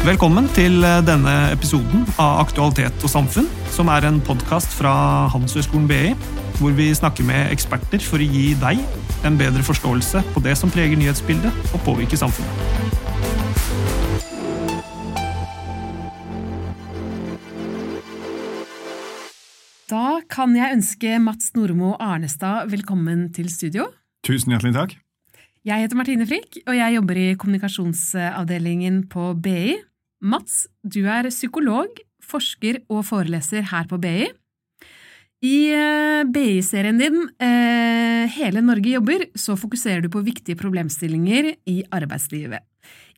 Velkommen til eh, denne episoden av Aktualitet og samfunn, som er en podkast fra Handelshøyskolen BI, hvor vi snakker med eksperter for å gi deg en bedre forståelse på det som preger nyhetsbildet og påvirker samfunnet. Da kan jeg ønske Mats Nordmo Arnestad velkommen til studio. Tusen hjertelig takk. Jeg heter Martine Frikk, og jeg jobber i kommunikasjonsavdelingen på BI. Mats, du er psykolog, forsker og foreleser her på BI. I eh, BI-serien din eh, Hele Norge jobber så fokuserer du på viktige problemstillinger i arbeidslivet.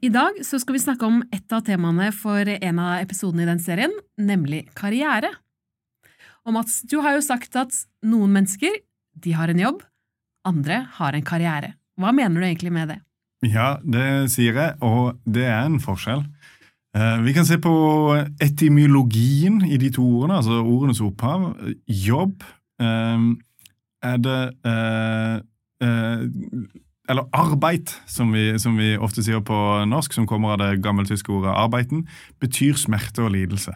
I dag skal vi snakke om et av temaene for en av episodene i den serien, nemlig karriere. Og Mats, du har jo sagt at noen mennesker de har en jobb, andre har en karriere. Hva mener du egentlig med det? Ja, det sier jeg, og det er en forskjell. Eh, vi kan se på etymologien i de to ordene, altså ordenes opphav. Jobb eh, er det eh, Eller arbeid, som vi, som vi ofte sier på norsk, som kommer av det gammeltyske ordet 'arbeiten', betyr smerte og lidelse.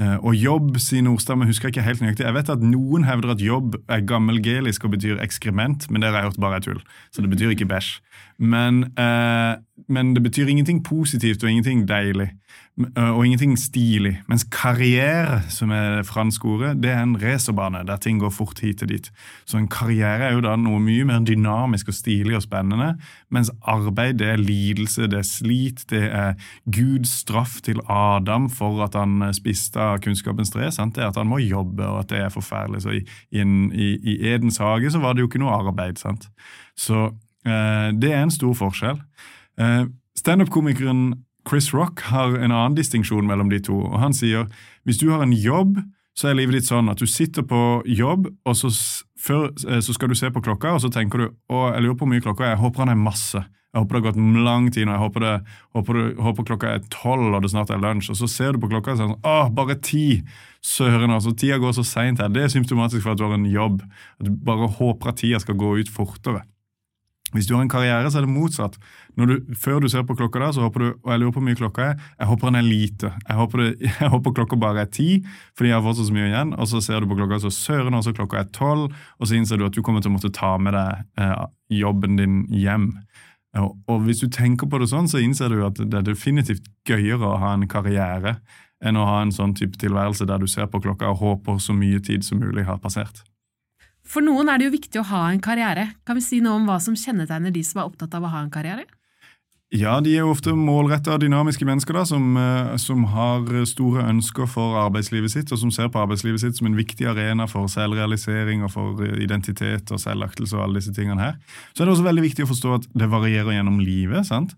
Eh, og jobb sier Nordstamme, husker jeg ikke helt nøyaktig. Jeg vet at Noen hevder at jobb er gammelgelisk og betyr ekskrement, men det har jeg hørt bare er tull. Så det betyr ikke bæsj. Men, eh, men det betyr ingenting positivt og ingenting deilig. Og ingenting stilig. Mens karriere, som er det franske ordet, det er en racerbane der ting går fort hit og dit. Så en karriere er jo da noe mye mer dynamisk og stilig og spennende, mens arbeid det er lidelse, det er slit, det er Guds straff til Adam for at han spiste av kunnskapens tre. Sant? Det er at han må jobbe, og at det er forferdelig. Så i, i, i, i Edens hage så var det jo ikke noe arbeid. sant? Så eh, det er en stor forskjell. Eh, Standup-komikeren Chris Rock har en annen distinksjon mellom de to. og Han sier hvis du har en jobb, så er livet ditt sånn at du sitter på jobb, og så, før, eh, så skal du se på klokka, og så tenker du å, jeg lurer på hvor mye klokka er, jeg håper han er masse. Jeg håper det har gått lang tid nå, jeg håper, det, håper, det, håper klokka er tolv og det snart er lunsj. Og så ser du på klokka og sier sånn, å, bare ti! Søren, altså, tida går så seint her. Det er symptomatisk for at du har en jobb. At du bare håper at tida skal gå ut fortere. Hvis du har en karriere, så er det motsatt. Du, før du ser på klokka, da, så håper du og jeg lurer på hvor mye klokka er. Jeg håper den er lite. Jeg håper, det, jeg håper klokka bare er ti, fordi jeg har fortsatt så mye igjen. Og så ser du på klokka, så søren også klokka er tolv, og så innser du at du kommer til å måtte ta med deg eh, jobben din hjem. Og, og, hvis du tenker på det sånn, så innser du at det er definitivt gøyere å ha en karriere enn å ha en sånn type tilværelse der du ser på klokka og håper så mye tid som mulig har passert. For noen er det jo viktig å ha en karriere. Kan vi si noe om hva som kjennetegner de som er opptatt av å ha en karriere? Ja, de er jo ofte målretta dynamiske mennesker da, som, eh, som, har store ønsker for arbeidslivet sitt, og som ser på arbeidslivet sitt som en viktig arena for selvrealisering og for identitet og selvaktelse og alle disse tingene her. Så er det også veldig viktig å forstå at det varierer gjennom livet. sant?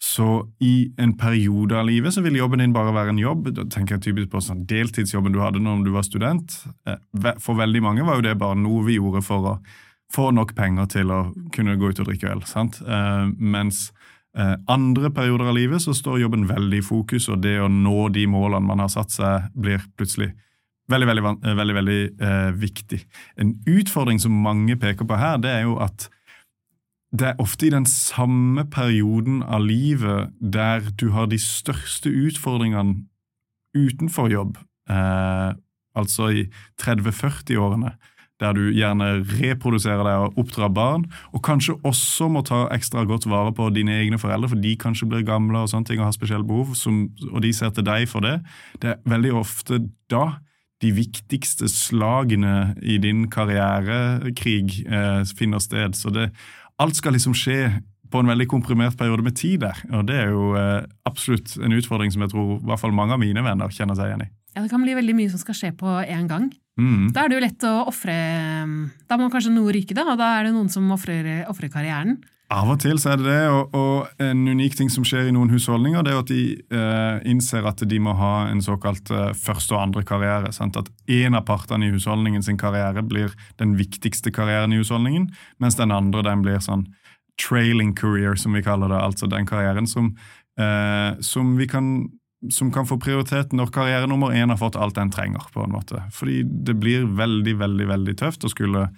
Så i en periode av livet så vil jobben din bare være en jobb. Da tenker jeg typisk på sånn deltidsjobben du hadde når du var student. Eh, for veldig mange var jo det bare noe vi gjorde for å få nok penger til å kunne gå ut og drikke øl. sant? Eh, mens eh, andre perioder av livet så står jobben veldig i fokus, og det å nå de målene man har satt seg, blir plutselig veldig, veldig, veldig, veldig viktig. En utfordring som mange peker på her, det er jo at det er ofte i den samme perioden av livet der du har de største utfordringene utenfor jobb, eh, altså i 30-40-årene, der du gjerne reproduserer deg og oppdrar barn, og kanskje også må ta ekstra godt vare på dine egne foreldre, for de kanskje blir gamle og sånne ting og har spesielle behov, som, og de ser til deg for det. Det er veldig ofte da de viktigste slagene i din karrierekrig eh, finner sted. Så det, alt skal liksom skje på en veldig komprimert periode med tid der. Og det er jo eh, absolutt en utfordring som jeg tror i hvert fall mange av mine venner kjenner seg igjen i. Ja, Det kan bli veldig mye som skal skje på én gang. Mm. Da er det jo lett å ofre Da må kanskje noe ryke, da, og da er det noen som ofrer karrieren. Av og til så er det det, og, og, en unik ting som skjer i noen husholdninger, det er at de eh, innser at de må ha en såkalt eh, første og andre karriere. Sant? At én av partene i husholdningen sin karriere blir den viktigste karrieren i husholdningen, mens den andre den blir sånn trailing career, som vi kaller det. Altså den karrieren som, eh, som vi kan som kan få prioritet når karriere nummer én har fått alt den trenger. på en måte. Fordi det blir veldig, veldig veldig tøft å skulle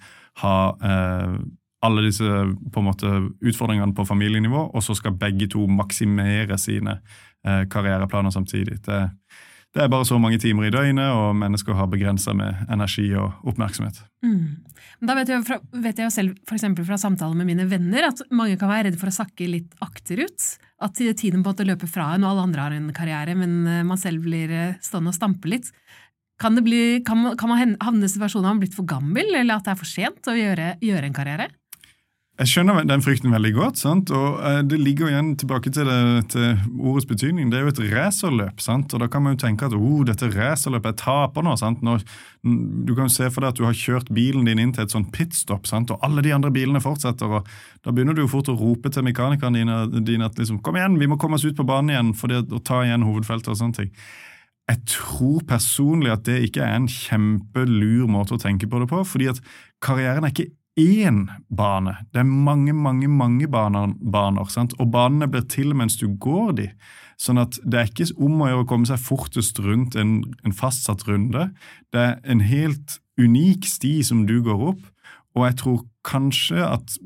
ha eh, alle disse på en måte, utfordringene på familienivå, og så skal begge to maksimere sine eh, karriereplaner samtidig. Det, det, er bare så mange timer i døgnet, og mennesker har begrensa med energi og oppmerksomhet. Mm. Da vet jeg, fra, vet jeg selv for fra samtaler med mine venner at mange kan være redde for å sakke litt akterut. At tiden på måte løper fra en, og alle andre har en karriere, men eh, man selv blir eh, stående og stampe litt. Kan, bli, kan, man, kan man havne i situasjonen at man har blitt for gammel, eller at det er for sent å gjøre, gjøre en karriere? Jeg skjønner den frykten veldig godt. sant? og eh, Det ligger jo igjen tilbake til, det, til ordets betydning. Det er jo et racerløp. sant? Og Da kan man jo tenke at oh, dette racerløpet, jeg taper nå. sant? Når, du kan jo se for deg at du har kjørt bilen din inn til et sånn pitstop, sant? og alle de andre bilene fortsetter. og Da begynner du jo fort å rope til mekanikerne dine, dine at liksom, kom igjen, vi må komme oss ut på banen igjen for å ta igjen hovedfeltet. og sånne ting. Jeg tror personlig at det ikke er en kjempelur måte å tenke på det på. fordi at karrieren er ikke én bane. Det er mange, mange mange baner, baner sant? og banene blir til mens du går de. Sånn at det er ikke om å gjøre å komme seg fortest rundt en, en fastsatt runde. Det er en helt unik sti som du går opp, og jeg tror kanskje at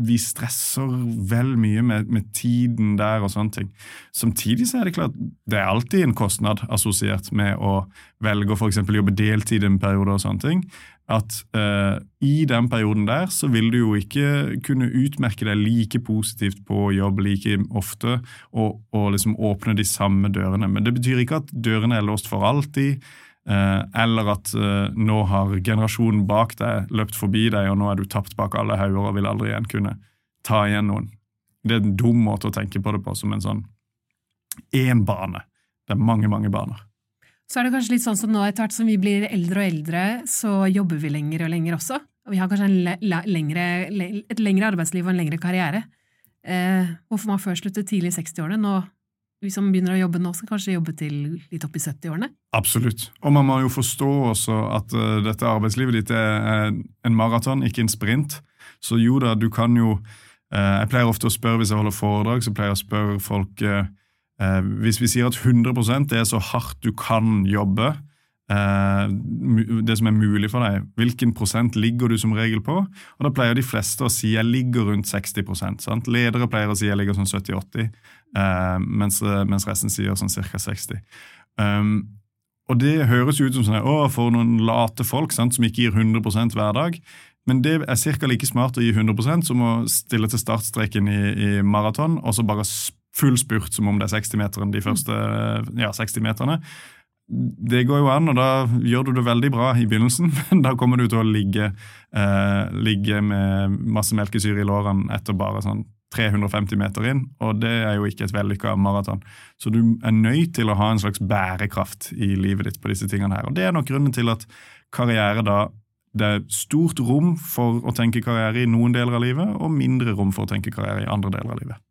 vi stresser vel mye med, med, tiden der og sånne ting. Samtidig så er det klart det er alltid en kostnad assosiert med å velge å f.eks. jobbe deltid en periode og sånne ting. At uh, i den perioden der så vil du jo ikke kunne utmerke deg like positivt på jobb like ofte og, og liksom åpne de samme dørene. Men det betyr ikke at dørene er låst for alltid. uh, eller at uh, nå har generasjonen bak deg løpt forbi deg, og nå er du tapt bak alle hauger og vil aldri igjen kunne ta igjen noen. Det er en dum måte å tenke på det på, som en sånn én bane. Det er mange, mange baner. Så er det kanskje litt sånn som nå, etter hvert som vi blir eldre og eldre, så jobber vi lenger og lenger også. Og vi har kanskje lengre, et lengre arbeidsliv og en lengre karriere. Eh, hvorfor man før sluttet tidlig i 60-årene. Nå vi som begynner å jobbe nå, skal kanskje jobbe til litt opp i 70-årene? Absolutt. Og man må jo forstå også at uh, dette arbeidslivet ditt er en maraton, ikke en sprint. Så jo da, du kan jo uh, Jeg pleier ofte å spørre hvis jeg holder foredrag, så pleier jeg å spørre folk uh, Hvis vi sier at 100 det er så hardt du kan jobbe, det som er mulig for deg, hvilken prosent ligger du som regel på? Og Da pleier de fleste å si jeg ligger rundt 60 sant? Ledere pleier å si jeg ligger sånn 70-80 uh, mens, resten sier sånn ca. 60. Um, og det høres ut som sånn, å, for noen late folk sant, som ikke gir 100% hver dag. Men det er ca. like smart å gi 100% som å stille til startstreken i, i maraton og så bare full spurt som om det er 60-meteren de første ja, 60 meterne. Det går jo an, og da gjør du det veldig bra i begynnelsen, men da kommer du til å ligge, eh, ligge med masse melkesyre i lårene etter bare sånn 350 meter inn, og det er jo ikke et vellykka maraton. Så du er nødt til å ha en slags bærekraft i livet ditt på disse tingene her. Og det er nok grunnen til at karriere da det er stort rom for å tenke karriere i noen deler av livet, og mindre rom for å tenke karriere i andre deler av livet.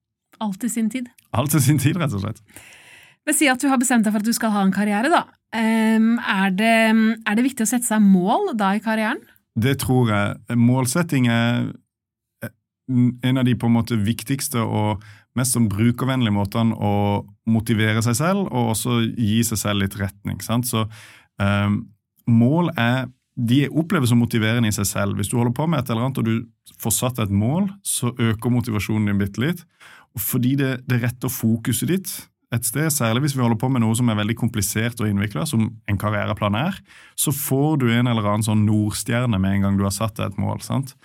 Alt i sin tid. Alt i sin tid, rett og slett. Men Si at du har bestemt deg for at du skal ha en karriere. da. Er det, er det viktig å sette seg mål da i karrieren? Det tror jeg. Målsetting er en av de på en måte viktigste og mest som brukervennlige måtene å motivere seg selv, og også gi seg selv litt retning. Sant? Så um, mål er de oppleves som motiverende i seg selv. Hvis du holder på med et eller annet og du får satt et mål, så øker motivasjonen din bitte litt. Fordi det, det retter fokuset ditt et sted, særlig hvis vi holder på med noe som er veldig komplisert og innvikla, som en karriereplan er, så får du en eller annen sånn nordstjerne med en gang du har satt deg et mål. sant?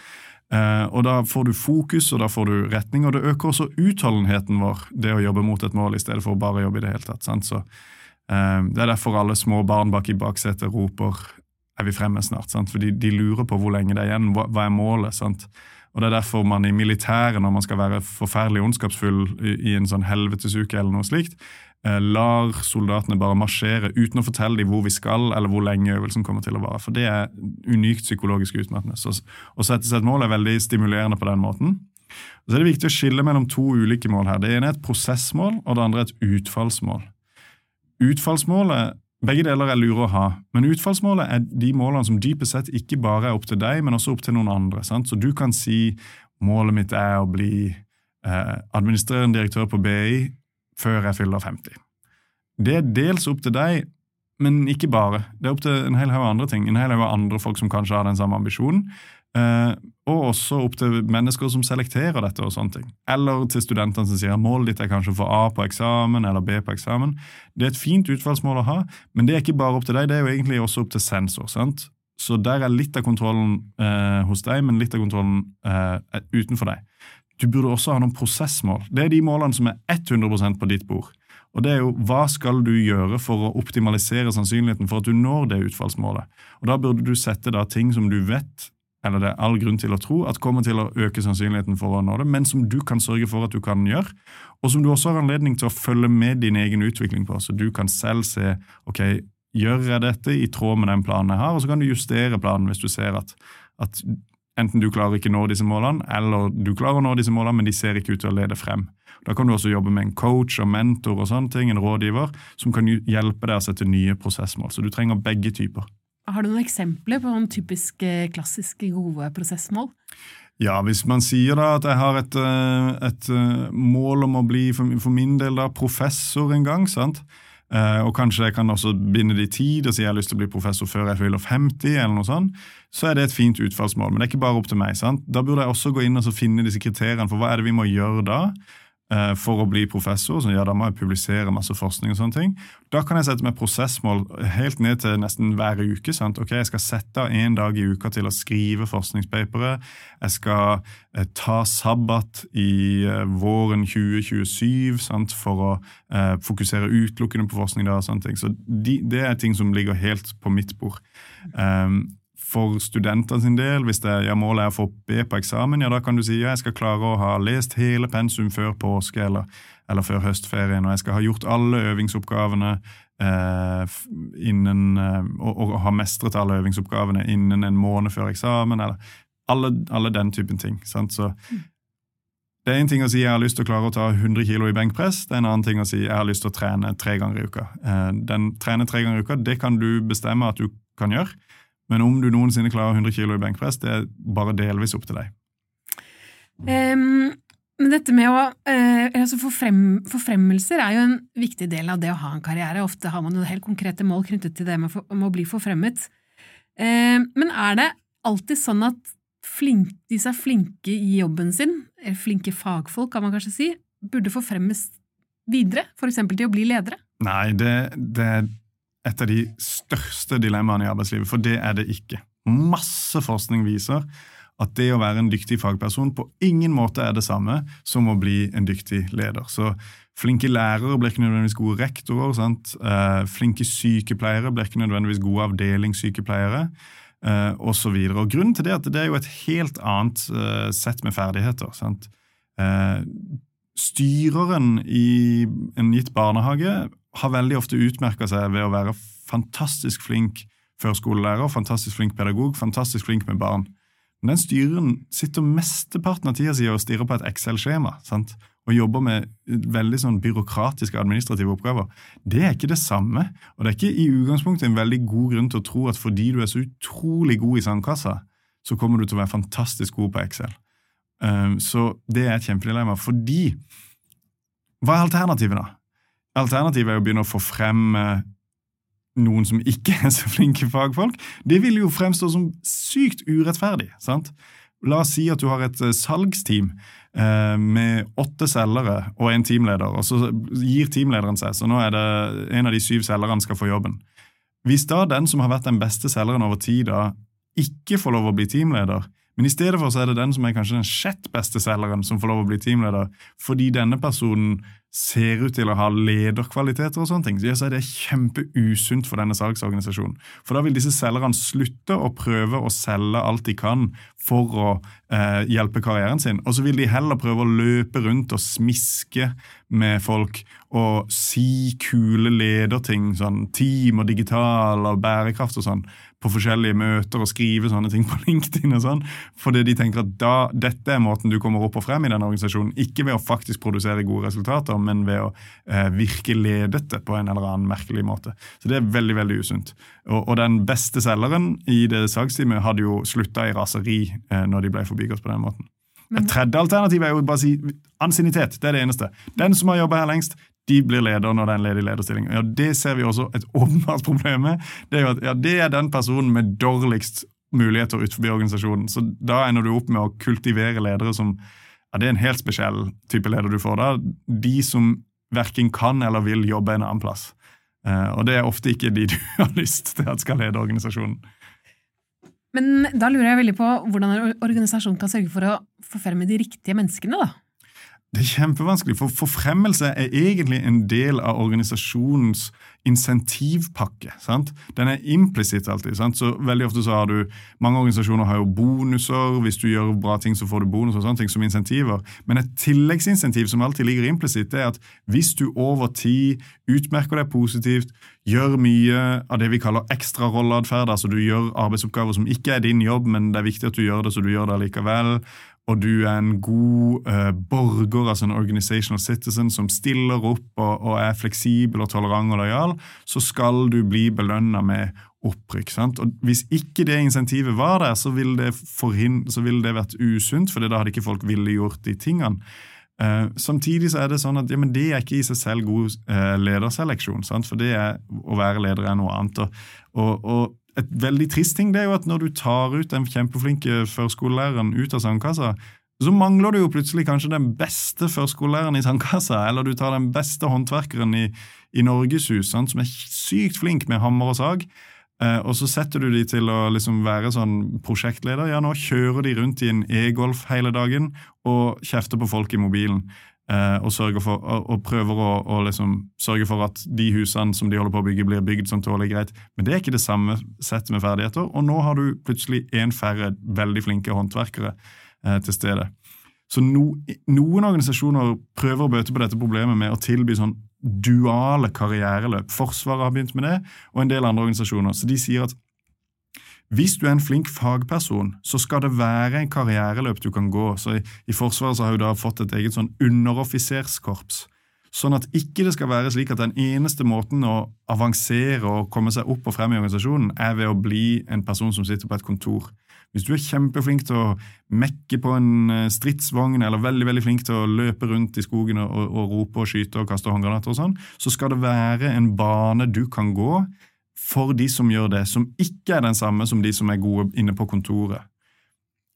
Uh, og Da får du fokus og da får du retning, og det øker også utholdenheten vår, det å jobbe mot et mål i stedet for å bare jobbe i det hele tatt. Sant? Så uh, Det er derfor alle små barn bak i baksetet roper 'er vi fremme snart'? Sant? Fordi de, lurer på hvor lenge det er igjen, hva, hva er målet? Sant? Og Det er derfor man i militæret, når man skal være forferdelig ondskapsfull i, en sånn helvetesuke, eller noe slikt, Eh, lar soldatene bare marsjere uten å fortelle dem hvor vi skal, eller hvor lenge øvelsen kommer til å vare. For det er unikt psykologisk utmattende. Så å sette seg et mål er veldig stimulerende på den måten. Og så er det viktig å skille mellom to ulike mål her. Det ene er et prosessmål, og det andre er et utfallsmål. Utfallsmålet Begge deler er lure å ha, men utfallsmålet er de målene som dypest sett ikke bare er opp til deg, men også opp til noen andre. Sant? Så du kan si målet mitt er å bli eh, administrerende direktør på BI før jeg fyller 50. Det er dels opp til deg, men ikke bare. Det er opp til en hel haug andre ting. En hel haug andre folk som kanskje har den samme ambisjonen. Eh, og også opp til mennesker som selekterer dette. og sånne ting. Eller til studentene som sier målet ditt er kanskje å få A på eksamen eller B på eksamen. Det er et fint utfallsmål å ha, men det er ikke bare opp til deg, det er jo egentlig også opp til sensor. sant? Så der er litt av kontrollen uh, hos deg, men litt av kontrollen eh, utenfor deg. Du burde også ha noen prosessmål. Det er de målene som er 100% på ditt bord. Og det er jo hva skal du gjøre for å optimalisere sannsynligheten for at du når det utfallsmålet. Og Da burde du sette da ting som du vet eller det er all grunn til å tro at kommer til å øke sannsynligheten for å nå det, men som du kan sørge for at du kan gjøre, og som du også har anledning til å følge med din egen utvikling på. Så du kan selv se ok, gjør jeg dette i tråd med den planen jeg har, og så kan du justere planen hvis du ser at, at enten du klarer ikke å nå disse målene, eller du klarer å nå disse målene, men de ser ikke ut til å lede frem. Da kan du også jobbe med en coach og mentor og sånne ting, en rådgiver, som kan hjelpe deg å sette nye prosessmål. Så du trenger begge typer. Har du noen eksempler på noen typiske klassiske gode prosessmål? Ja, hvis man sier da at jeg har et, eh, et eh, mål om å bli for min del da professor en gang, sant? Eh, og kanskje jeg kan også binde det i tid og si jeg har lyst til å bli professor før jeg fyller 50, eller noe sånt, så er det et fint utfallsmål. Men det er ikke bare opp til meg. sant? Da burde jeg også gå inn og finne disse kriteriene for hva er det vi må gjøre da. Eh, for å bli professor, så ja, da må jeg publisere masse forskning. og sånne ting. Da kan jeg sette meg prosessmål helt ned til nesten hver uke. sant? Ok, Jeg skal sette av én dag i uka til å skrive forskningspapere. Jeg skal eh, ta sabbat i eh, våren 2027 sant? for å eh, fokusere utelukkende på forskning. Da, og sånne ting. Så de, Det er ting som ligger helt på mitt bord. Um, for studentene sin del, hvis det, ja, målet er å få B på eksamen, ja, da kan du si ja, jeg skal klare å ha lest hele pensum før påske eller, eller før høstferien, og jeg skal ha gjort alle øvingsoppgavene eh, innen, eh, og, og, ha mestret alle øvingsoppgavene innen en måned før eksamen, eller alle, alle den typen ting. Sant? Så det er en ting å si jeg har lyst til å klare å ta 100 kg i benkpress, det er en annen ting å si jeg har lyst til å trene tre ganger i uka. Eh, den trene tre ganger i uka, det kan du bestemme at du kan gjøre. Men om du noensinne klarer 100 kg i benkpress, det er bare delvis opp til deg. Um, men dette med å uh, altså forfrem, Forfremmelser er jo en viktig del av det å ha en karriere. Ofte har man jo helt konkrete mål knyttet til det med, for, med å bli forfremmet. Uh, men er det alltid sånn at flink, de som er flinke i jobben sin, eller flinke fagfolk kan man kanskje si, burde forfremmes videre, f.eks. til å bli ledere? Nei, det, det et av de største dilemmaene i arbeidslivet, for det er det ikke. Masse forskning viser at det å være en dyktig fagperson på ingen måte er det samme som å bli en dyktig leder. Så flinke lærere blir ikke nødvendigvis gode rektorer. Eh, flinke sykepleiere blir ikke nødvendigvis gode avdelingssykepleiere. Eh, og så videre. Og Grunnen til det er at det er jo et helt annet eh, sett med ferdigheter. Sant? Eh, styreren i en gitt barnehage har veldig ofte utmerka seg ved å være fantastisk flink førskolelærer, fantastisk flink pedagog, fantastisk flink med barn. Men den styreren sitter mesteparten av tida si og stirrer på et Excel-skjema sant? og jobber med veldig sånn byråkratiske administrative oppgaver. Det er ikke det samme, og det er ikke i utgangspunktet en veldig god grunn til å tro at fordi du er så utrolig god i sandkassa, så kommer du til å være fantastisk god på Excel. Um, så det er et kjempedilemma. Fordi Hva er alternativet, da? Alternativet er å begynne å få frem eh, noen som ikke er så flinke fagfolk. Det vil jo fremstå som sykt urettferdig. sant? La oss si at du har et eh, salgsteam eh, med åtte selgere og en teamleder, og så gir teamlederen seg, så nå er det en av de syv selgerne skal få jobben. Hvis da den som har vært den beste selgeren over tid, da ikke får lov å bli teamleder, men i stedet for så er det den som er kanskje den sjett beste selgeren, som får lov å bli teamleder, fordi denne personen ser ut til å ha lederkvaliteter og sånne ting, så er det kjempeusunt for denne salgsorganisasjonen. For da vil disse selgerne slutte å prøve å selge alt de kan for å eh, hjelpe karrieren sin, og så vil de heller prøve å løpe rundt og smiske med folk og si kule lederting, sånn team og digital og bærekraft og sånn, på forskjellige møter og skrive sånne ting på LinkedIn. og sånn, Fordi de tenker at da, dette er måten du kommer opp og frem i den organisasjonen. Ikke ved å faktisk produsere gode resultater, men ved å eh, virke ledete på en eller annen merkelig måte. Så det er veldig veldig usunt. Og, og den beste selgeren i det salgsteamet hadde jo slutta i raseri eh, når de ble forbigått på den måten. Et tredje alternativ er jo bare å si ansiennitet. Det er det eneste. Den som har jobba her lengst, de blir leder når det er en ledig lederstilling. Ja, Det ser vi også et åpenbart problem med. Det er jo at ja, det er den personen med dårligst muligheter utenfor organisasjonen. Så da ender du opp med å kultivere ledere som ja, Det er en helt spesiell type leder du får da. De som verken kan eller vil jobbe en annen plass. Eh, og det er ofte ikke de du har lyst til at skal lede organisasjonen. Men da lurer jeg veldig på hvordan en organisasjon kan sørge for å få fremme de riktige menneskene, da? Det er kjempevanskelig, for forfremmelse er egentlig en del av organisasjonens insentivpakke. sant? Den er implisitt alltid. sant? Så veldig ofte så har du, Mange organisasjoner har jo bonuser. Hvis du gjør bra ting, så får du bonus og sånne ting som insentiver. Men et tilleggsinsentiv som alltid ligger implisitt, er at hvis du over tid utmerker deg positivt, gjør mye av det vi kaller ekstrarolleatferd, altså du gjør arbeidsoppgaver som ikke er din jobb, men det er viktig at du gjør det, så du gjør det likevel og du er en god uh, borger, altså en organizational citizen som stiller opp og, og er fleksibel og tolerant og lojal, så skal du bli belønna med opprykk. Sant? Og Hvis ikke det insentivet var der, så ville det, vil det vært usunt, for da hadde ikke folk ville gjort de tingene. Uh, samtidig så er det sånn at ja, det er ikke i seg selv god uh, lederseleksjon, sant? for det er, å være leder er noe annet. og, og, og et veldig trist ting det er jo at når du tar ut den kjempeflinke førskolelæreren ut av sandkassa, så mangler du jo plutselig kanskje den beste førskolelæreren i sandkassa, eller du tar den beste håndverkeren i, i Norgeshus, som er sykt flink med hammer og sag, eh, og så setter du de til å liksom være sånn prosjektleder. Ja, nå kjører de rundt i en e-golf hele dagen og kjefter på folk i mobilen. Eh, og, for, og, og, prøver å, og liksom sørge for at de husene som de holder på å bygge, blir bygd som tåler greit. Men det er ikke det samme sett med ferdigheter, og nå har du plutselig én færre veldig flinke håndverkere eh, til stede. Så no, Noen organisasjoner prøver å bøte på dette problemet med å tilby sånn duale karriereløp. Forsvaret har begynt med det, og en del andre organisasjoner. Så de sier at hvis du er en flink fagperson, så skal det være en karriereløp du kan gå. Så I, i Forsvaret så har du da fått et eget sånn underoffiserskorps. Sånn at ikke det skal være slik at den eneste måten å avansere og komme seg opp og frem i organisasjonen, er ved å bli en person som sitter på et kontor. Hvis du er kjempeflink til å mekke på en eh, stridsvogn, eller veldig veldig flink til å løpe rundt i skogen og, og, og rope og skyte og kaste håndgranater og sånn, så skal det være en bane du kan gå for de som gjør det, som ikke er den samme som de som er gode inne på kontoret.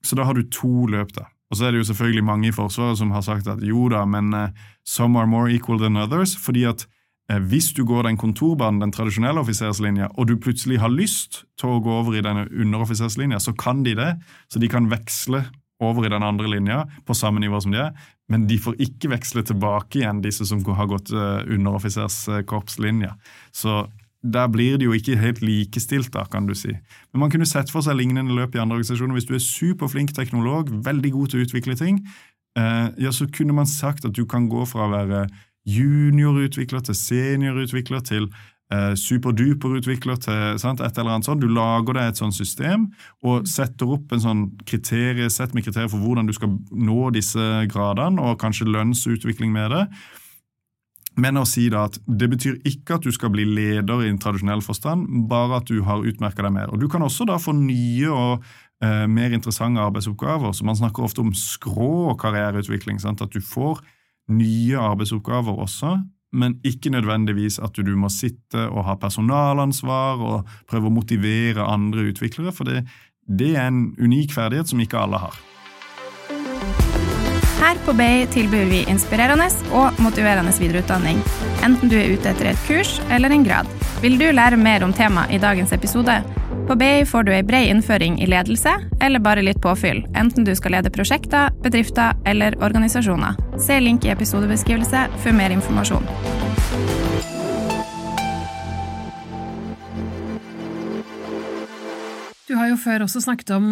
Så da har du to løp, da. Og så er det jo selvfølgelig mange i Forsvaret som har sagt at jo da, men uh, some are more equal than others, fordi at uh, hvis du går den kontorbanen, den tradisjonelle offiserslinja, og du plutselig har lyst til å gå over i denne underoffiserslinja, så kan de det. Så de kan veksle over i den andre linja på samme nivå som de er, men de får ikke veksle tilbake igjen disse som har gått uh, underoffiserskorpslinja. Så der blir det jo ikke helt likestilt, da, kan du si. Men man kunne sett for seg lignende løp i andre organisasjoner. Hvis du er superflink teknolog, veldig god til å utvikle ting, eh, ja, så kunne man sagt at du kan gå fra å være juniorutvikler til seniorutvikler til eh, superduperutvikler til sant, et eller annet sånt. Du lager deg et sånt system og setter opp en sånn kriterie, sett med kriterier for hvordan du skal nå disse gradene, og kanskje lønnsutvikling med det. Men å si da at det betyr ikke at du skal bli leder i en tradisjonell forstand, bare at du har utmerka deg mer. Og Du kan også da få nye og eh, mer interessante arbeidsoppgaver. så Man snakker ofte om skrå karriereutvikling. Sant? At du får nye arbeidsoppgaver også, men ikke nødvendigvis at du må sitte og ha personalansvar og prøve å motivere andre utviklere, for det, det er en unik ferdighet som ikke alle har. Her på BI tilbyr vi inspirerende og motiverende videreutdanning, enten du er ute etter et kurs eller en grad. Vil du lære mer om temaet i dagens episode? På BI får du ei bred innføring i ledelse, eller bare litt påfyll, enten du skal lede prosjekter, bedrifter eller organisasjoner. Se link i episodebeskrivelse for mer informasjon. Du har jo før også snakket om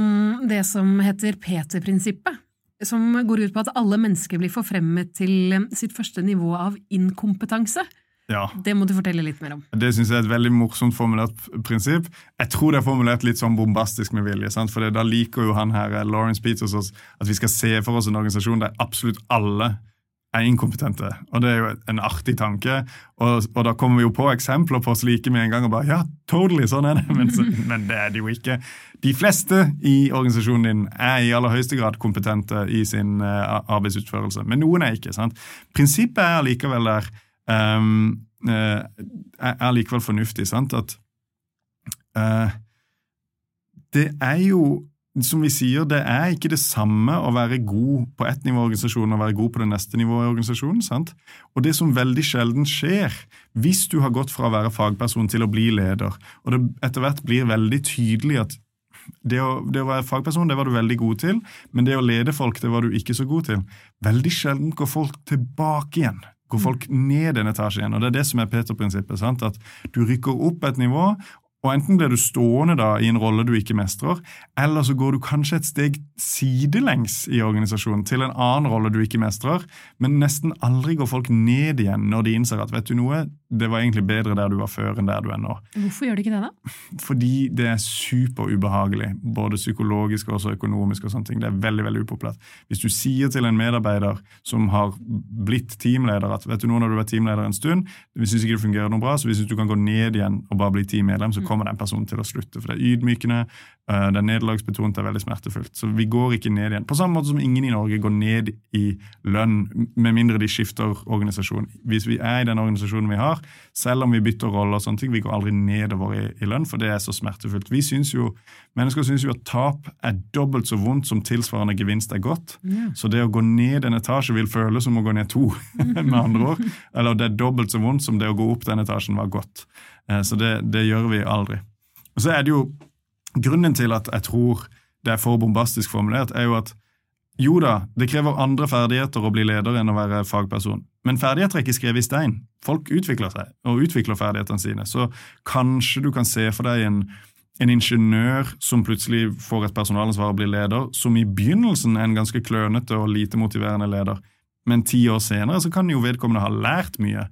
det som heter Peter-prinsippet som går ut på at alle mennesker blir forfremmet til eh, sitt første nivå av inkompetanse. Ja. Det må du fortelle litt mer om. Det synes jeg er et veldig morsomt formulert prinsipp. Jeg tror det er formulert litt sånn bombastisk med vilje. Sant? For da liker jo han her, eh, Lawrence Peters at vi skal se for oss en organisasjon der absolutt alle er inkompetente. Og det er jo en artig tanke. Og, og da kommer vi jo på eksempler på slike med en gang. og bare, ja, totally, sånn er det, Men, så, men det er det jo ikke. De fleste i organisasjonen din er i aller høyeste grad kompetente i sin uh, arbeidsutførelse, men noen er ikke. sant? Prinsippet er likevel der um, uh, er likevel fornuftig. sant? At uh, det er jo som vi sier, det er ikke det samme å være god på ett nivå i organisasjonen og være god på det neste nivået i organisasjonen. sant? Og det som veldig sjelden skjer, hvis du har gått fra å være fagperson til å bli leder, og det etter hvert blir veldig tydelig at det å, det å være fagperson det var du veldig god til, men det å lede folk det var du ikke så god til. Veldig sjelden går folk tilbake igjen. Går folk ned en etasje igjen. og Det er det som er Peter-prinsippet. sant? At du rykker opp et nivå, og Enten blir du stående da i en rolle du ikke mestrer, eller så går du kanskje et steg sidelengs i organisasjonen til en annen rolle du ikke mestrer, men nesten aldri går folk ned igjen når de innser at vet du noe, det var egentlig bedre der du var før enn der du er nå. Hvorfor gjør du ikke det, da? Fordi det er superubehagelig, både psykologisk og økonomisk. og sånne ting. Det er veldig veldig upopulært. Hvis du sier til en medarbeider som har blitt teamleder at vet du noe, når du har vært teamleder en stund, vi syns ikke det fungerer noe bra, så hvis du kan gå ned igjen og bare bli teammedlem, så kommer den personen til å slutte. For det er ydmykende, eh, det er nederlagsbetont, det er veldig smertefullt. Så vi går ikke ned igjen. På samme måte som ingen i Norge går ned i lønn, med mindre de skifter organisasjon. Hvis vi er i den organisasjonen vi har, har, selv om vi bytter roller og sånne ting. Vi går aldri nedover i, i lønn, for det er så smertefullt. Vi synes jo, Mennesker syns jo at tap er dobbelt så vondt som tilsvarende gevinst er godt. Ja. Så det å gå ned en etasje vil føles som å gå ned to, med andre ord. Eller det er dobbelt så vondt som det å gå opp den etasjen var godt. Eh, så det, det gjør vi aldri. Og så er det jo Grunnen til at jeg tror det er for bombastisk formulert, er jo at jo da, det krever andre ferdigheter å bli leder enn å være fagperson. Men ferdigheter er ikke skrevet i stein. Folk utvikler seg og utvikler ferdighetene sine. Så kanskje du kan se for deg en, en ingeniør som plutselig får et personalansvar og blir leder, som i begynnelsen er en ganske klønete og lite motiverende leder. Men ti år senere så kan jo vedkommende ha lært mye.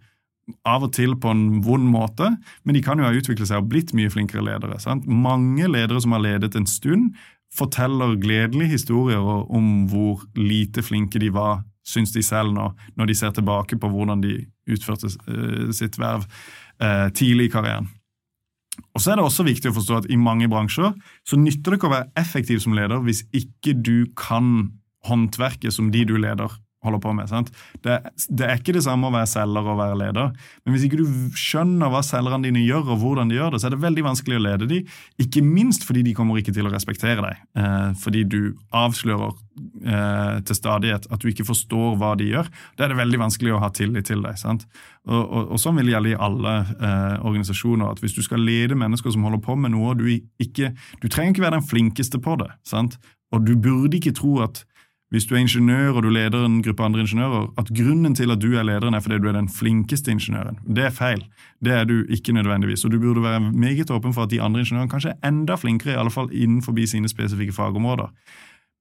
Av og til på en vond måte, men de kan jo ha utviklet seg og blitt mye flinkere ledere. Sant? Mange ledere som har ledet en stund, forteller gledelige historier om hvor lite flinke de var syns de selv når, når de ser tilbake på hvordan de utførte uh, sitt verv uh, tidlig i karrieren. Og så er det også viktig å forstå at i mange bransjer så nytter det ikke å være effektiv som leder hvis ikke du kan håndverket som de du leder, holder på med. Det, det, er ikke det samme å være selger og være leder. Men hvis ikke du skjønner hva selgerne dine gjør, og hvordan de gjør det, så er det veldig vanskelig å lede dem. Ikke minst fordi de kommer ikke til å respektere deg. Eh, fordi du avslører eh, til stadighet at du ikke forstår hva de gjør. Da er det veldig vanskelig å ha tillit til deg. sant? Og, og, og sånn vil det gjelde i alle eh, organisasjoner. at Hvis du skal lede mennesker som holder på med noe, du ikke, du trenger ikke være den flinkeste på det. sant? Og du burde ikke tro at hvis du er ingeniør og du leder en gruppe andre ingeniører, at grunnen til at du er lederen er fordi du er den flinkeste ingeniøren. Det er feil. Det er du ikke nødvendigvis. Og du burde være meget åpen for at de andre ingeniørene kanskje er enda flinkere, i alle fall innenfor sine spesifikke fagområder.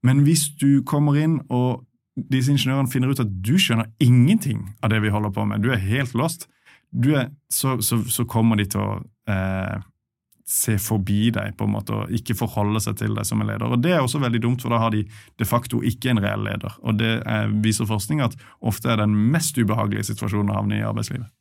Men hvis du kommer inn og disse ingeniørene finner ut at du skjønner ingenting av det vi holder på med, du er helt lost, er, så, så, så, kommer de til å eh, se forbi deg på en måte, og ikke forholde seg til deg som en leder. Og Det er også veldig dumt, for da har de de facto ikke en reell leder. Og Det er, viser forskning at ofte er den mest ubehagelige situasjonen å havne i arbeidslivet.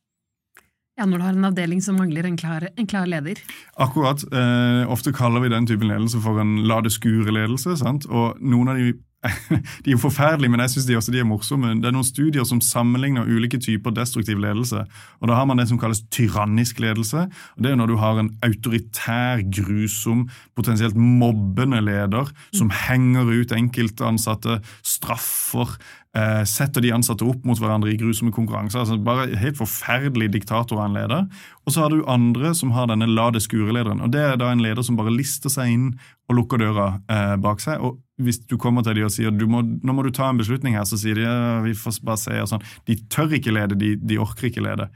Ja, Når du har en avdeling som mangler en klar, en klar leder? Akkurat. Eh, ofte kaller vi den typen ledelse for en la det skure-ledelse. sant? Og noen av de de er jo forferdelige, men jeg syns de også de er morsomme. Det er noen studier som sammenligner ulike typer destruktiv ledelse. og Da har man det som kalles tyrannisk ledelse. og Det er når du har en autoritær, grusom, potensielt mobbende leder som henger ut enkeltansatte, straffer, eh, setter de ansatte opp mot hverandre i grusomme konkurranser. altså Bare helt forferdelig diktator av en leder. Og så har du andre som har denne la det skure-lederen. og Det er da en leder som bare lister seg inn og lukker døra eh, bak seg. og hvis du kommer til dem og sier du må, nå må du ta en beslutning her, så sier de ja, vi får bare se. og sånn. De tør ikke lede, de, de orker ikke lede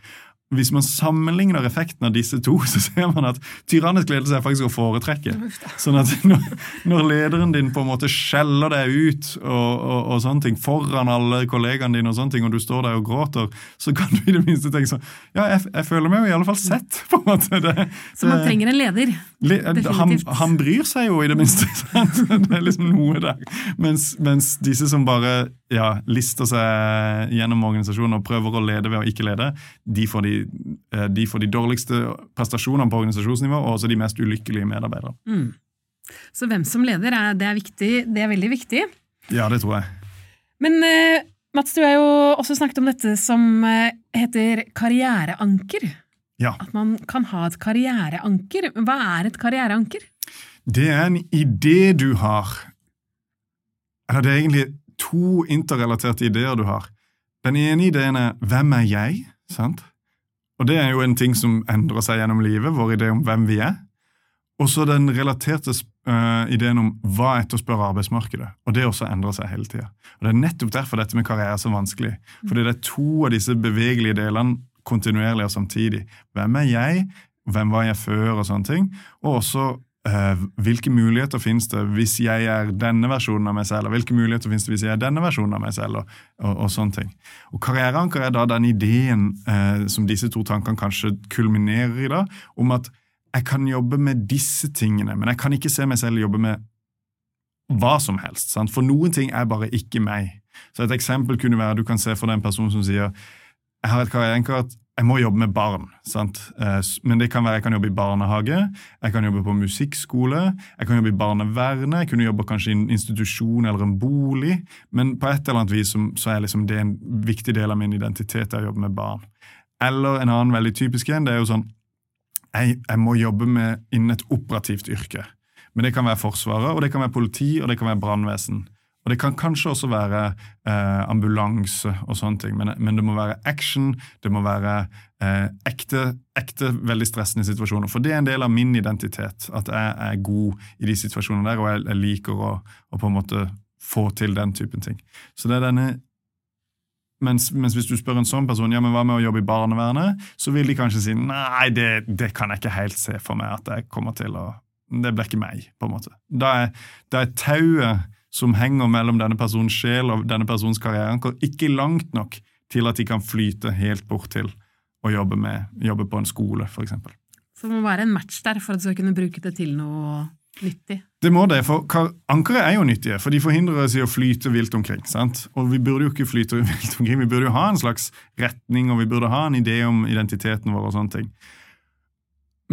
hvis man sammenligner effekten av disse to, så ser man at tyrannisk ledelse er faktisk å foretrekke. Sånn at når, lederen din på en måte skjeller deg ut og, og, og, sånne ting foran alle kollegaene dine, og sånne ting, og du står der og gråter, så kan du i det minste tenke sånn Ja, jeg, jeg føler meg jo i alle fall sett. på en måte. Det, så man trenger en leder? Le, han, han, bryr seg jo i det minste. Sant? Det er liksom noe der. Mens, mens disse som bare ja, lister seg gjennom organisasjonen og prøver å lede ved å ikke lede, de får de, de, får de dårligste prestasjonene på organisasjonsnivå og også de mest ulykkelige medarbeidere. Mm. Så hvem som leder, er, det, er viktig, det er veldig viktig. Ja, det tror jeg. Men uh, Mats, du har jo også snakket om dette som uh, heter karriereanker. Ja. At man kan ha et karriereanker. Hva er et karriereanker? Det er en idé du har. Eller det er egentlig to interrelaterte ideer du har. Den ene ideen er 'Hvem er jeg?' sant? Og det er jo en ting som endrer seg gjennom livet, vår idé om hvem vi er. Og så den relaterte uh, ideen om hva etterspør arbeidsmarkedet. Og det også endrer seg hele tida. Det er nettopp derfor dette med karriere er så vanskelig. Fordi det er to av disse bevegelige delene kontinuerlig og samtidig. Hvem er jeg? Hvem var jeg før? Og sånne ting. Og også hvilke muligheter finnes det hvis jeg er denne versjonen av meg selv, og hvilke muligheter finnes det hvis jeg er denne versjonen av meg selv, og, og, og sånne ting. Og Karriereanker er da den ideen uh, som disse to tankene kanskje kulminerer i, da, om at jeg kan jobbe med disse tingene, men jeg kan ikke se meg selv jobbe med hva som helst. Sant? For noen ting er bare ikke meg. Så Et eksempel kunne være du kan se for deg en person som sier jeg har et karriereanker at jeg må jobbe med barn. sant? Eh, men det kan være jeg kan jobbe i barnehage, jeg kan jobbe på musikkskole, jeg kan jobbe i barnevernet, jeg kunne jobbe kanskje i en institusjon eller en bolig. Men på et eller annet vis så er liksom det en viktig del av min identitet å jobbe med barn. Eller en annen veldig typisk en, det er jo sånn jeg, jeg må jobbe med innen et operativt yrke. Men det kan være Forsvaret, og det kan være politi, og det kan være brannvesen. Og Det kan kanskje også være eh, ambulanse og sånne ting, men, men, det må være action, det må være eh, ekte, ekte, veldig stressende situasjoner. For det er en del av min identitet, at jeg er god i de situasjonene der, og jeg, jeg liker å, å, på en måte få til den typen ting. Så det er denne mens, mens, hvis du spør en sånn person ja, men hva med å jobbe i barnevernet, så vil de kanskje si nei, det, det kan jeg ikke helt se for meg at jeg kommer til å Det blir ikke meg, på en måte. Da er, da er tauet som henger mellom denne personens sjel og denne personens karriereanker, ikke langt nok til at de kan flyte helt bort til å jobbe, med, jobbe på en skole, f.eks. Så det må være en match der for at du skal kunne bruke det til noe nyttig? Det må det, for ankere er jo nyttige, for de forhindrer oss i å flyte vilt omkring. sant? Og vi burde jo ikke flyte vilt omkring, vi burde jo ha en slags retning, og vi burde ha en idé om identiteten vår og sånne ting.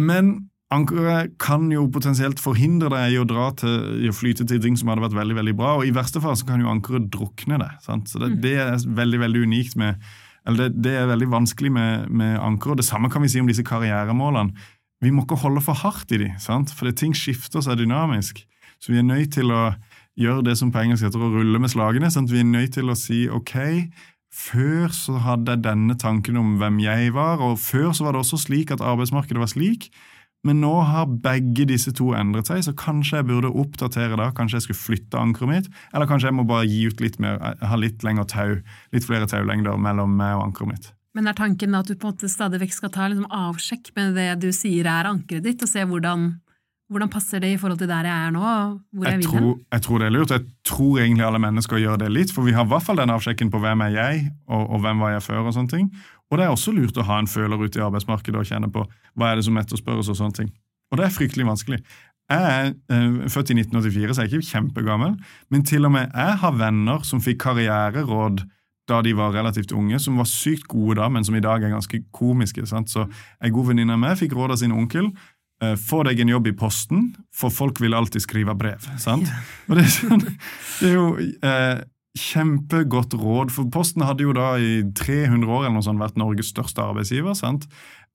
Men Ankeret kan jo potensielt forhindre deg i å til, i å flyte til ting som hadde vært veldig veldig bra, og i verste fall så kan jo ankeret drukne deg. Sant? Så det, mm. det, er veldig veldig unikt med, eller det, det er veldig vanskelig med, med ankeret. Det samme kan vi si om disse karrieremålene. Vi må ikke holde for hardt i de, sant? for ting skifter seg dynamisk. Så vi er nødt til å gjøre det som på engelsk heter å rulle med slagene. Sant? Vi er nødt til å si ok, før så hadde jeg denne tanken om hvem jeg var, og før så var det også slik at arbeidsmarkedet var slik. Men nå har begge disse to endret seg, så kanskje jeg burde oppdatere da. Kanskje jeg skulle flytte ankeret mitt, eller kanskje jeg må bare gi ut litt mer, ha litt lengre tau, litt flere taulengder mellom meg og ankeret mitt. Men er tanken at du på en måte stadig vekk skal ta liksom avsjekk med det du sier er ankeret ditt, og se hvordan, hvordan passer det i forhold til der jeg er nå? hvor jeg, jeg vil tror, Jeg tror det er lurt. Jeg tror egentlig alle mennesker gjør det litt, for vi har i hvert fall den avsjekken på hvem er jeg, og, og hvem var jeg før, og sånne ting. Og det er også lurt å ha en føler ute i arbeidsmarkedet og kjenne på hva er det som etterspørres. Og sånne ting. Og det er fryktelig vanskelig. Jeg er eh, født i 1984, så jeg er ikke kjempegammel, men til og med jeg har venner som fikk karriereråd da de var relativt unge, som var sykt gode da, men som i dag er ganske komiske. Sant? Så En god venninne av meg fikk råd av sin onkel få deg en jobb i Posten, for folk vil alltid skrive brev. sant? Og det er, sånn, det er jo eh, kjempegodt råd, for Posten hadde jo da i 300 år eller noe sånt vært Norges største arbeidsgiver. sant?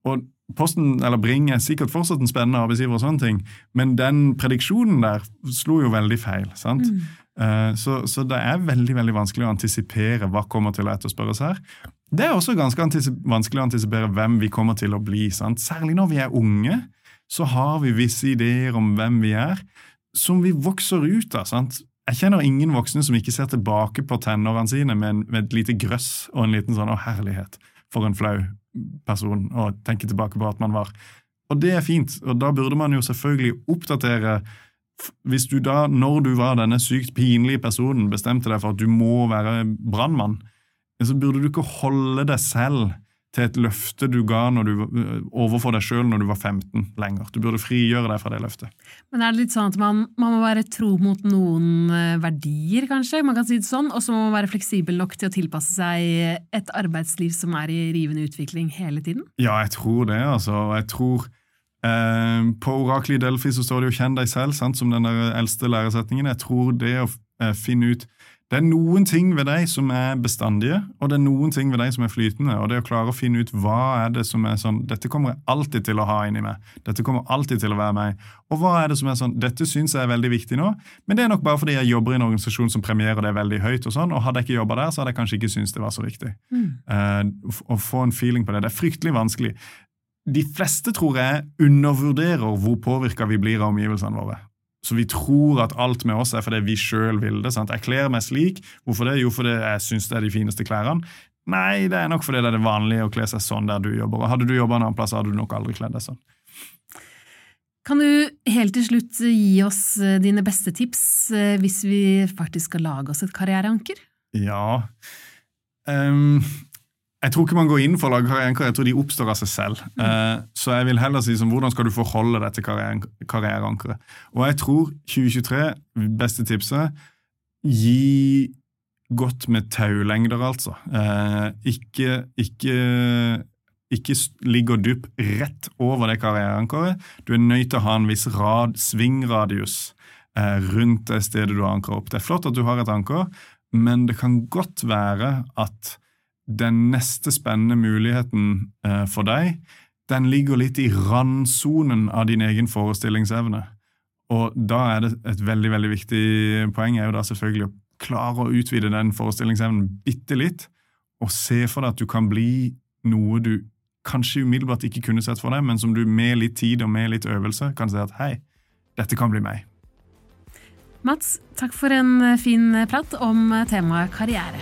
Og Posten, eller Bring er sikkert fortsatt en spennende arbeidsgiver, og sånne ting, men den prediksjonen der slo jo veldig feil. sant? Mm. Eh, så, så, det er veldig veldig vanskelig å antisipere hva kommer til å etterspørres her. Det er også ganske vanskelig å antisipere hvem vi kommer til å bli. sant? Særlig når vi er unge, så har vi visse ideer om hvem vi er, som vi vokser ut av. sant? Jeg kjenner ingen voksne som ikke ser tilbake på tenårene sine med, en, med, et lite grøss og en liten sånn 'å, herlighet', for en flau person å tenke tilbake på at man var. Og det er fint, og da burde man jo selvfølgelig oppdatere Hvis du da, når du var denne sykt pinlige personen, bestemte deg for at du må være brannmann, så burde du ikke holde deg selv til et løfte du ga du, overfor deg sjøl når du var 15 lenger. Du burde frigjøre deg fra det løftet. Men er det litt sånn at man, man må være tro mot noen øh, verdier, kanskje, man kan si det sånn, og så må man være fleksibel nok til å tilpasse seg et arbeidsliv som er i rivende utvikling hele tiden? Ja, jeg tror det, altså. Jeg tror eh, På oraklet i Delphi så står det jo 'kjenn deg selv', sant, som den der eldste læresetningen. Jeg tror det å eh, finne ut Det er noen ting ved deg som er bestandige, og det er noen ting ved deg som er flytende. Og det å klare å finne ut hva er det som er sånn Dette kommer jeg alltid til å ha inni meg. Dette kommer alltid til å være meg. Og hva er det som er sånn Dette syns jeg er veldig viktig nå, men det er nok bare fordi jeg jobber i en organisasjon som premierer det veldig høyt. Og sånn, og hadde jeg ikke jobba der, så hadde jeg kanskje ikke syntes det var så viktig. Mm. Uh, å få en feeling på det. Det er fryktelig vanskelig. De fleste tror jeg undervurderer hvor påvirka vi blir av omgivelsene våre. Så vi tror at alt med oss er fordi vi sjøl vil det. sant? Jeg kler meg slik. Hvorfor det? Jo, fordi jeg syns det er de fineste klærne. Nei, det er nok fordi det er det vanlige å kle seg sånn der du jobber. Hadde du jobba en annen plass, hadde du nok aldri kledd deg sånn. Kan du helt til slutt gi oss eh, dine beste tips eh, hvis vi faktisk skal lage oss et karriereanker? Ja Ehm, Jeg tror ikke man går inn for å lage karriereanker, jeg tror de oppstår av seg selv. Eh, så jeg vil heller si som, hvordan skal du forholde deg til karriere- karriereankeret. Og jeg tror 2023, beste tipset, gi godt med taulengder, altså. Eh, ikke, ikke, ikke ligg og dupp rett over det karriereankeret. Du er nødt til å ha en viss rad, svingradius eh, rundt det stedet du har ankeret opp. Det er flott at du har et anker, men det kan godt være at den neste spennende muligheten eh, for deg, den ligger litt i randsonen av din egen forestillingsevne. Og da er det et veldig veldig viktig poeng er jo da selvfølgelig å klare å utvide den forestillingsevnen bitte litt, og se for deg at du kan bli noe du kanskje umiddelbart ikke kunne sett for deg, men som du med litt tid og med litt øvelse kan si at hei, dette kan bli meg. Mats, takk for en fin prat om temaet karriere.